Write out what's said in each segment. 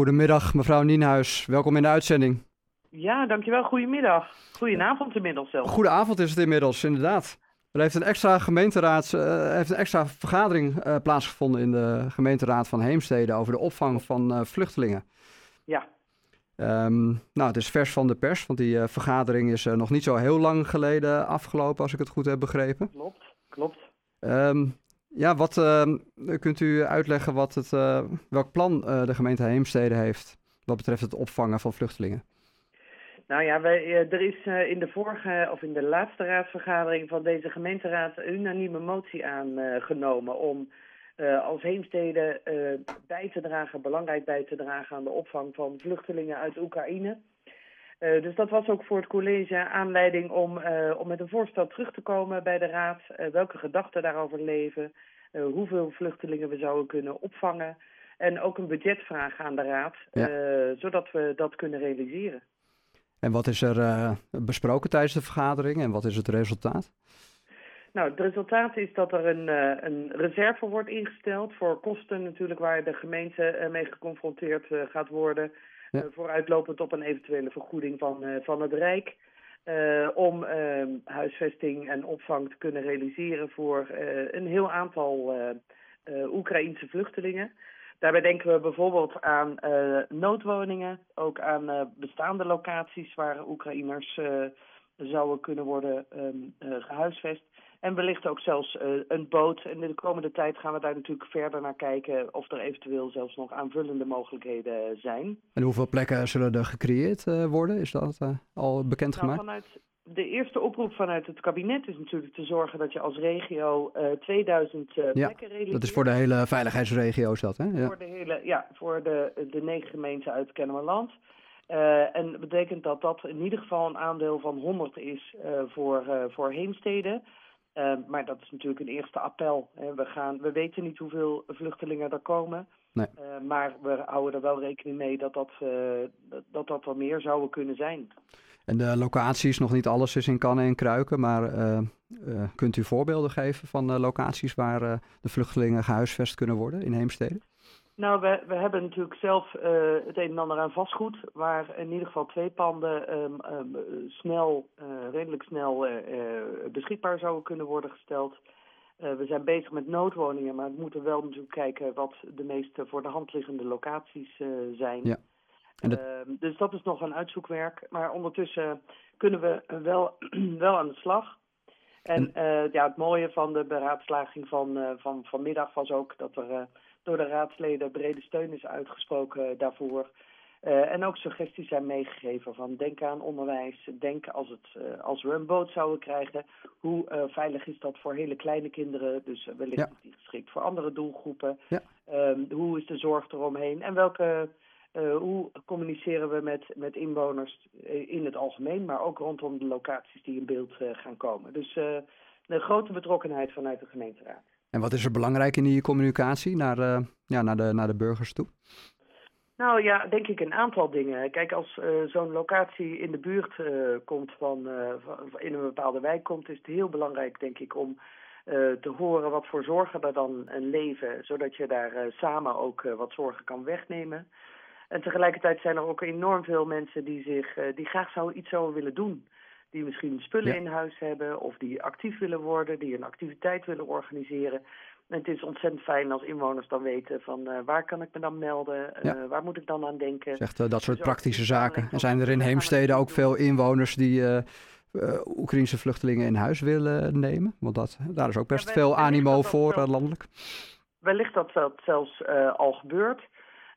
Goedemiddag, mevrouw Nienhuis. Welkom in de uitzending. Ja, dankjewel. Goedemiddag. Goedenavond inmiddels zelf. Goedenavond is het inmiddels, inderdaad. Er heeft een extra gemeenteraad, uh, heeft een extra vergadering uh, plaatsgevonden in de gemeenteraad van Heemstede over de opvang van uh, vluchtelingen. Ja. Um, nou, het is vers van de pers, want die vergadering is nog niet zo heel lang geleden afgelopen, als ik het goed heb begrepen. Klopt, klopt. Um, ja, wat ehm, kunt u uitleggen wat het, welk plan de gemeente Heemstede heeft wat betreft het opvangen van vluchtelingen? Nou ja, wij, eh, er is eh, in de vorige of in de laatste raadsvergadering van deze gemeenteraad een unanieme motie aangenomen om als Heemstede bij te dragen, belangrijk bij te dragen aan de opvang van vluchtelingen uit Oekraïne. Dus dat was ook voor het college aanleiding om, om met een voorstel terug te komen bij de raad. welke gedachten daarover leven, hoeveel vluchtelingen we zouden kunnen opvangen. En ook een budgetvraag aan de raad, zodat we dat kunnen realiseren. En wat is er besproken tijdens de vergadering en wat is het resultaat? Nou, het resultaat is dat er een, een reserve wordt ingesteld voor kosten natuurlijk waar de gemeente mee geconfronteerd gaat worden. Ja. vooruitlopend op een eventuele vergoeding van, van het Rijk. om ehm, huisvesting en opvang te kunnen realiseren voor een heel aantal Oekraïense vluchtelingen. Daarbij denken we bijvoorbeeld aan noodwoningen, ook aan bestaande locaties waar Oekraïners zouden kunnen worden um, gehuisvest. En wellicht ook zelfs een boot. En in de komende tijd gaan we daar natuurlijk verder naar kijken of er eventueel zelfs nog aanvullende mogelijkheden zijn. En hoeveel plekken zullen er gecreëerd worden? Is dat al bekendgemaakt? Nou, vanuit de eerste oproep vanuit het kabinet is natuurlijk te zorgen dat je als regio uh, 2000 uh, ja, plekken realiseert. Dat is voor de hele veiligheidsregio's dat, hè? Ja. Voor de hele, ja, voor de, de negen gemeenten uit Kennemerland. Uh, en dat betekent dat dat in ieder geval een aandeel van 100 is uh, voor, uh, voor heemsteden. Maar dat is natuurlijk een eerste appel. Hè. We, gaan, we weten niet hoeveel vluchtelingen er komen. Nee. maar we houden er wel rekening mee dat dat, dat, dat, dat er meer zouden kunnen zijn. En de locaties, nog niet alles is in kannen en kruiken, maar uh, uh, kunt u voorbeelden geven van uh, locaties waar de vluchtelingen gehuisvest kunnen worden in Heemstede? Nou, we, we hebben natuurlijk zelf het een en ander aan vastgoed, waar in ieder geval twee panden um, um, snel, redelijk snel beschikbaar zouden kunnen worden gesteld. we zijn bezig met noodwoningen, maar we moeten wel natuurlijk kijken wat de meest voor de hand liggende locaties zijn. Ja. Dat... Uh, dus dat is nog een uitzoekwerk. Maar ondertussen kunnen we wel, wel aan de slag. En, ja, het mooie van de beraadslaging van, van vanmiddag was ook dat er door de raadsleden brede steun is uitgesproken daarvoor. en ook suggesties zijn meegegeven van denk aan onderwijs, denk als, het, als we een boot zouden krijgen, hoe veilig is dat voor hele kleine kinderen, dus wellicht ja. is die geschikt voor andere doelgroepen. Ja. Ehm, hoe is de zorg eromheen en welke hoe communiceren we met, met inwoners eh, in het algemeen, maar ook rondom de locaties die in beeld gaan komen. Dus een grote betrokkenheid vanuit de gemeenteraad. En wat is er belangrijk in die communicatie naar, ja, naar, de, naar de burgers toe? Nou ja, denk ik een aantal dingen. Kijk, als zo'n locatie in de buurt komt van, van, in een bepaalde wijk komt, is het heel belangrijk, denk ik, om te horen wat voor zorgen er dan leven, zodat je daar samen ook wat zorgen kan wegnemen. En tegelijkertijd zijn er ook enorm veel mensen die, zich, die graag zou iets zouden willen doen. Die misschien spullen in huis hebben of die actief willen worden, die een activiteit willen organiseren. En het is ontzettend fijn als inwoners dan weten van uh, waar kan ik me dan melden, uh, ja. waar moet ik dan aan denken. Zegt dat soort dus praktische zaken. En zijn er in Heemstede ook veel inwoners die Oekraïnse vluchtelingen in huis willen nemen? Want dat, daar is ook best ja, veel animo voor landelijk. Wellicht dat dat zelfs al gebeurt.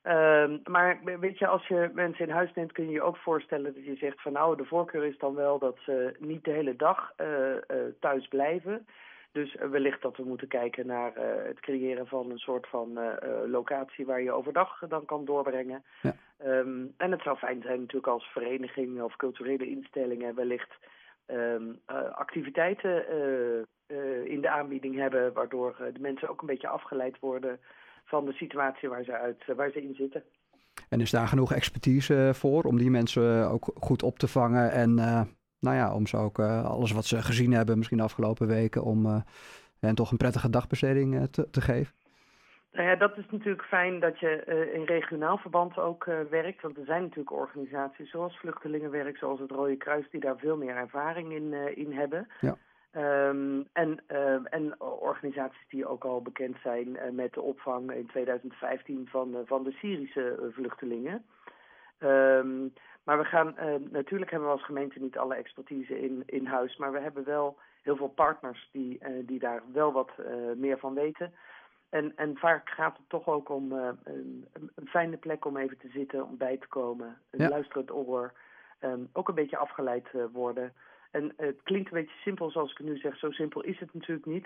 Uh, maar weet je, als je mensen in huis neemt, kun je je ook voorstellen dat je zegt van nou, de voorkeur is dan wel dat ze niet de hele dag uh, uh, thuis blijven. Dus wellicht dat we moeten kijken naar uh, het creëren van een soort van locatie waar je overdag dan kan doorbrengen. Ja. Um, en het zou fijn zijn natuurlijk als vereniging of culturele instellingen wellicht um, activiteiten in de aanbieding hebben, waardoor de mensen ook een beetje afgeleid worden van de situatie waar ze, uit, waar ze in zitten. En is daar genoeg expertise eh, voor om die mensen eh, ook goed op te vangen en nou ja, om ze ook alles wat ze gezien hebben, misschien de afgelopen weken, om hen toch een prettige dagbesteding te, te, geven? Nou ja, dat is natuurlijk fijn dat je uh, in regionaal verband ook uh, werkt. Want er zijn natuurlijk organisaties zoals Vluchtelingenwerk, zoals het Rode Kruis, die daar veel meer ervaring in, uh, in hebben. Ja. Um, en, en organisaties die ook al bekend zijn met de opvang in 2015 van, van de Syrische vluchtelingen. Um, maar we gaan, natuurlijk hebben we als gemeente niet alle expertise in, in huis, maar we hebben wel heel veel partners die, die daar wel wat meer van weten. En, en vaak gaat het toch ook om een, een, fijne plek om even te zitten, om bij te komen. Een ja. luisterend oor. Um, ook een beetje afgeleid worden. En het klinkt een beetje simpel zoals ik het nu zeg. Zo simpel is het natuurlijk niet.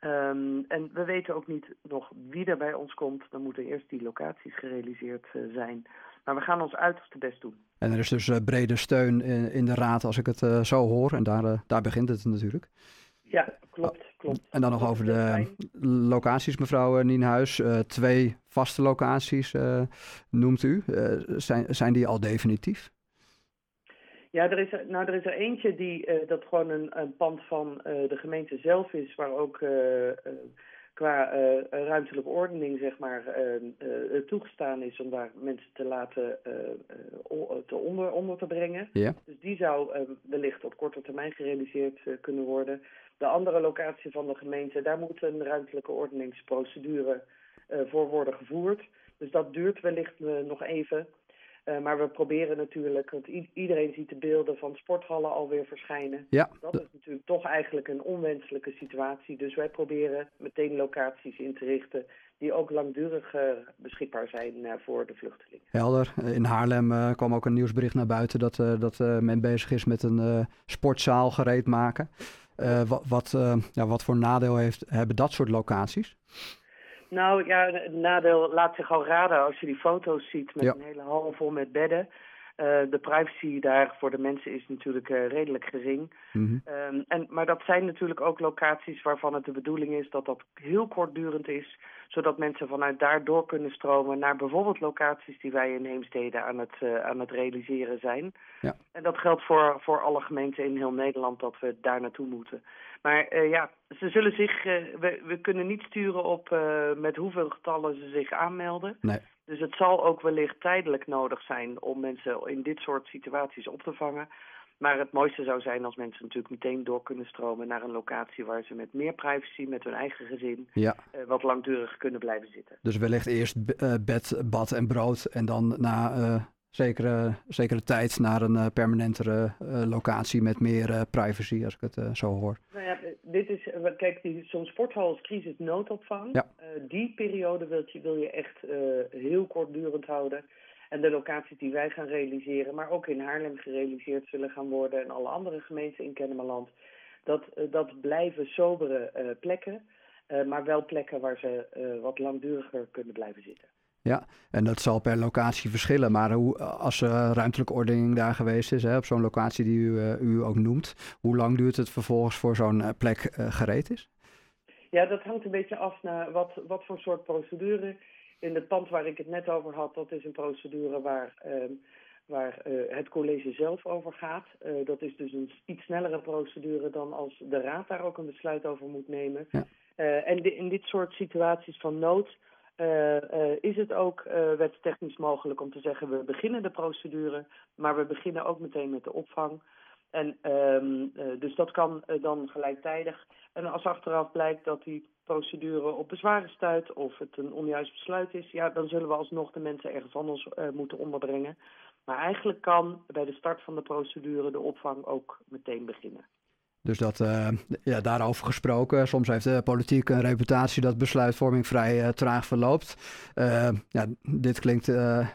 Um, en we weten ook niet nog wie er bij ons komt. Dan moeten eerst die locaties gerealiseerd uh, zijn. Maar we gaan ons uiterste best doen. En er is dus brede steun in, in, de raad als ik het zo hoor. En daar, daar begint het natuurlijk. Ja, klopt, klopt. En dan nog over de locaties, mevrouw Nienhuis. Twee vaste locaties noemt u. Zijn, zijn die al definitief? Ja, er is er, nou, er is er eentje die dat gewoon een, een pand van de gemeente zelf is, waar ook qua ruimtelijke ordening zeg maar toegestaan is om daar mensen te laten te onder, onder te brengen. Ja. Dus die zou wellicht op korte termijn gerealiseerd kunnen worden. De andere locatie van de gemeente, daar moet een ruimtelijke ordeningsprocedure voor worden gevoerd. Dus dat duurt wellicht nog even. Uh, maar we proberen natuurlijk, want iedereen ziet de beelden van sporthallen alweer verschijnen. Ja. Dat is natuurlijk toch eigenlijk een onwenselijke situatie. Dus wij proberen meteen locaties in te richten die ook langdurig beschikbaar zijn voor de vluchtelingen. Helder. In Haarlem kwam ook een nieuwsbericht naar buiten dat, dat men bezig is met een sportzaal gereed maken. Wat, wat, ja, wat voor nadeel heeft, hebben dat soort locaties? Nou ja, het nadeel laat zich al raden als je die foto's ziet met een hele hal vol met bedden. Uh, de privacy daar voor de mensen is natuurlijk uh, redelijk gering. Mm -hmm. um, en, maar dat zijn natuurlijk ook locaties waarvan het de bedoeling is dat dat heel kortdurend is. Zodat mensen vanuit daar door kunnen stromen naar bijvoorbeeld locaties die wij in Heemstede aan het, uh, aan het realiseren zijn. Ja. En dat geldt voor, voor alle gemeenten in heel Nederland dat we daar naartoe moeten. Maar ja, ze zullen zich, we, we kunnen niet sturen op met hoeveel getallen ze zich aanmelden. Nee. Dus het zal ook wellicht tijdelijk nodig zijn om mensen in dit soort situaties op te vangen. Maar het mooiste zou zijn als mensen natuurlijk meteen door kunnen stromen naar een locatie waar ze met meer privacy, met hun eigen gezin, ja. wat langdurig kunnen blijven zitten. Dus wellicht eerst bed, bad en brood en dan na zekere, zekere tijd naar een uh, permanentere uh, locatie met meer uh, privacy, als ik het zo hoor. Nou ja, dit is, kijk, zo'n sporthal als crisisnoodopvang, ja. die periode wil je, wil je echt heel kortdurend houden. En de locaties die wij gaan realiseren, maar ook in Haarlem gerealiseerd zullen gaan worden en alle andere gemeenten in Kennemerland, dat, dat blijven sobere plekken, maar wel plekken waar ze wat langduriger kunnen blijven zitten. Ja, en dat zal per locatie verschillen. Maar hoe, als uh, ruimtelijke ordening daar geweest is, hè, op zo'n locatie die u, uh, u ook noemt, hoe lang duurt het vervolgens voor zo'n uh, plek gereed is? Ja, dat hangt een beetje af naar wat, wat voor soort procedure. In het pand waar ik het net over had, dat is een procedure waar, ehm, waar het college zelf over gaat. dat is dus een iets snellere procedure dan als de raad daar ook een besluit over moet nemen. Ja. en de, in dit soort situaties van nood is het ook uh, wetstechnisch mogelijk om te zeggen we beginnen de procedure, maar we beginnen ook meteen met de opvang. En um, dus dat kan dan gelijktijdig. En als achteraf blijkt dat die procedure op bezwaren stuit of het een onjuist besluit is, ja, dan zullen we alsnog de mensen ergens anders moeten onderbrengen. Maar eigenlijk kan bij de start van de procedure de opvang ook meteen beginnen. Dus dat, uh, ja, daarover gesproken. Soms heeft de politiek een reputatie dat besluitvorming vrij uh, traag verloopt. Uh, ja, dit klinkt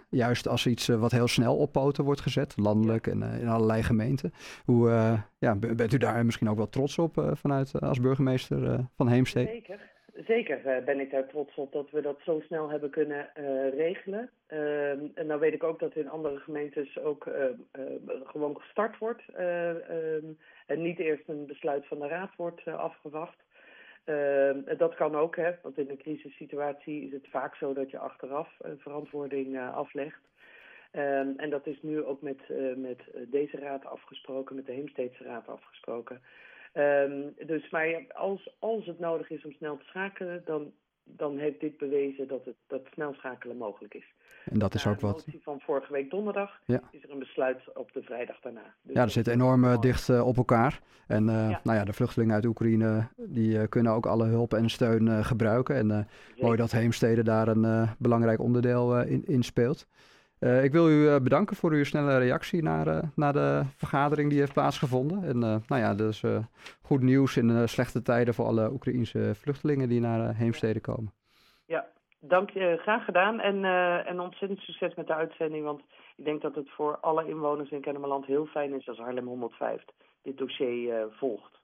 juist als iets wat heel snel op poten wordt gezet, landelijk en in allerlei gemeenten. Hoe ja, bent u daar misschien ook wel trots op vanuit als burgemeester van Heemstede? Zeker. Zeker ben ik daar trots op dat we dat zo snel hebben kunnen regelen. Ehm, en nou weet ik ook dat in andere gemeentes ook gewoon gestart wordt. Ehm, en niet eerst een besluit van de raad wordt afgewacht. Uh, dat kan ook, hè, want in een crisissituatie is het vaak zo dat je achteraf verantwoording aflegt. En dat is nu ook met, met deze raad afgesproken, met de Heemsteedse raad afgesproken. Um, dus maar als, als het nodig is om snel te schakelen, dan dan heeft dit bewezen dat, het, dat snel schakelen mogelijk is. En dat is Na ook de wat. motie van vorige week donderdag Ja. is er een besluit op de vrijdag daarna. Dus Ja, er is enorm dicht eh, op elkaar. En eh, Ja. nou ja, de vluchtelingen uit Oekraïne die eh, kunnen ook alle hulp en steun gebruiken. En mooi dat Heemstede daar een belangrijk onderdeel in, in speelt. Eh, ik wil u eh, bedanken voor uw snelle reactie naar, eh, naar de vergadering die heeft plaatsgevonden. En nou ja, dus eh, goed nieuws in slechte tijden voor alle Oekraïense vluchtelingen die naar eh, Heemstede komen. Ja, dank je. Graag gedaan. En, en ontzettend succes met de uitzending. Want ik denk dat het voor alle inwoners in Kennemerland heel fijn is als Haarlem 105 dit dossier volgt.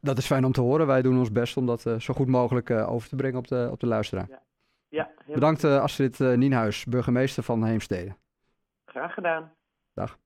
Dat is fijn om te horen. Wij doen ons best om dat zo goed mogelijk over te brengen op de, op de luisteraar. Ja, Bedankt eh, Astrid eh, Nienhuis, burgemeester van Heemstede. graag gedaan. Dag.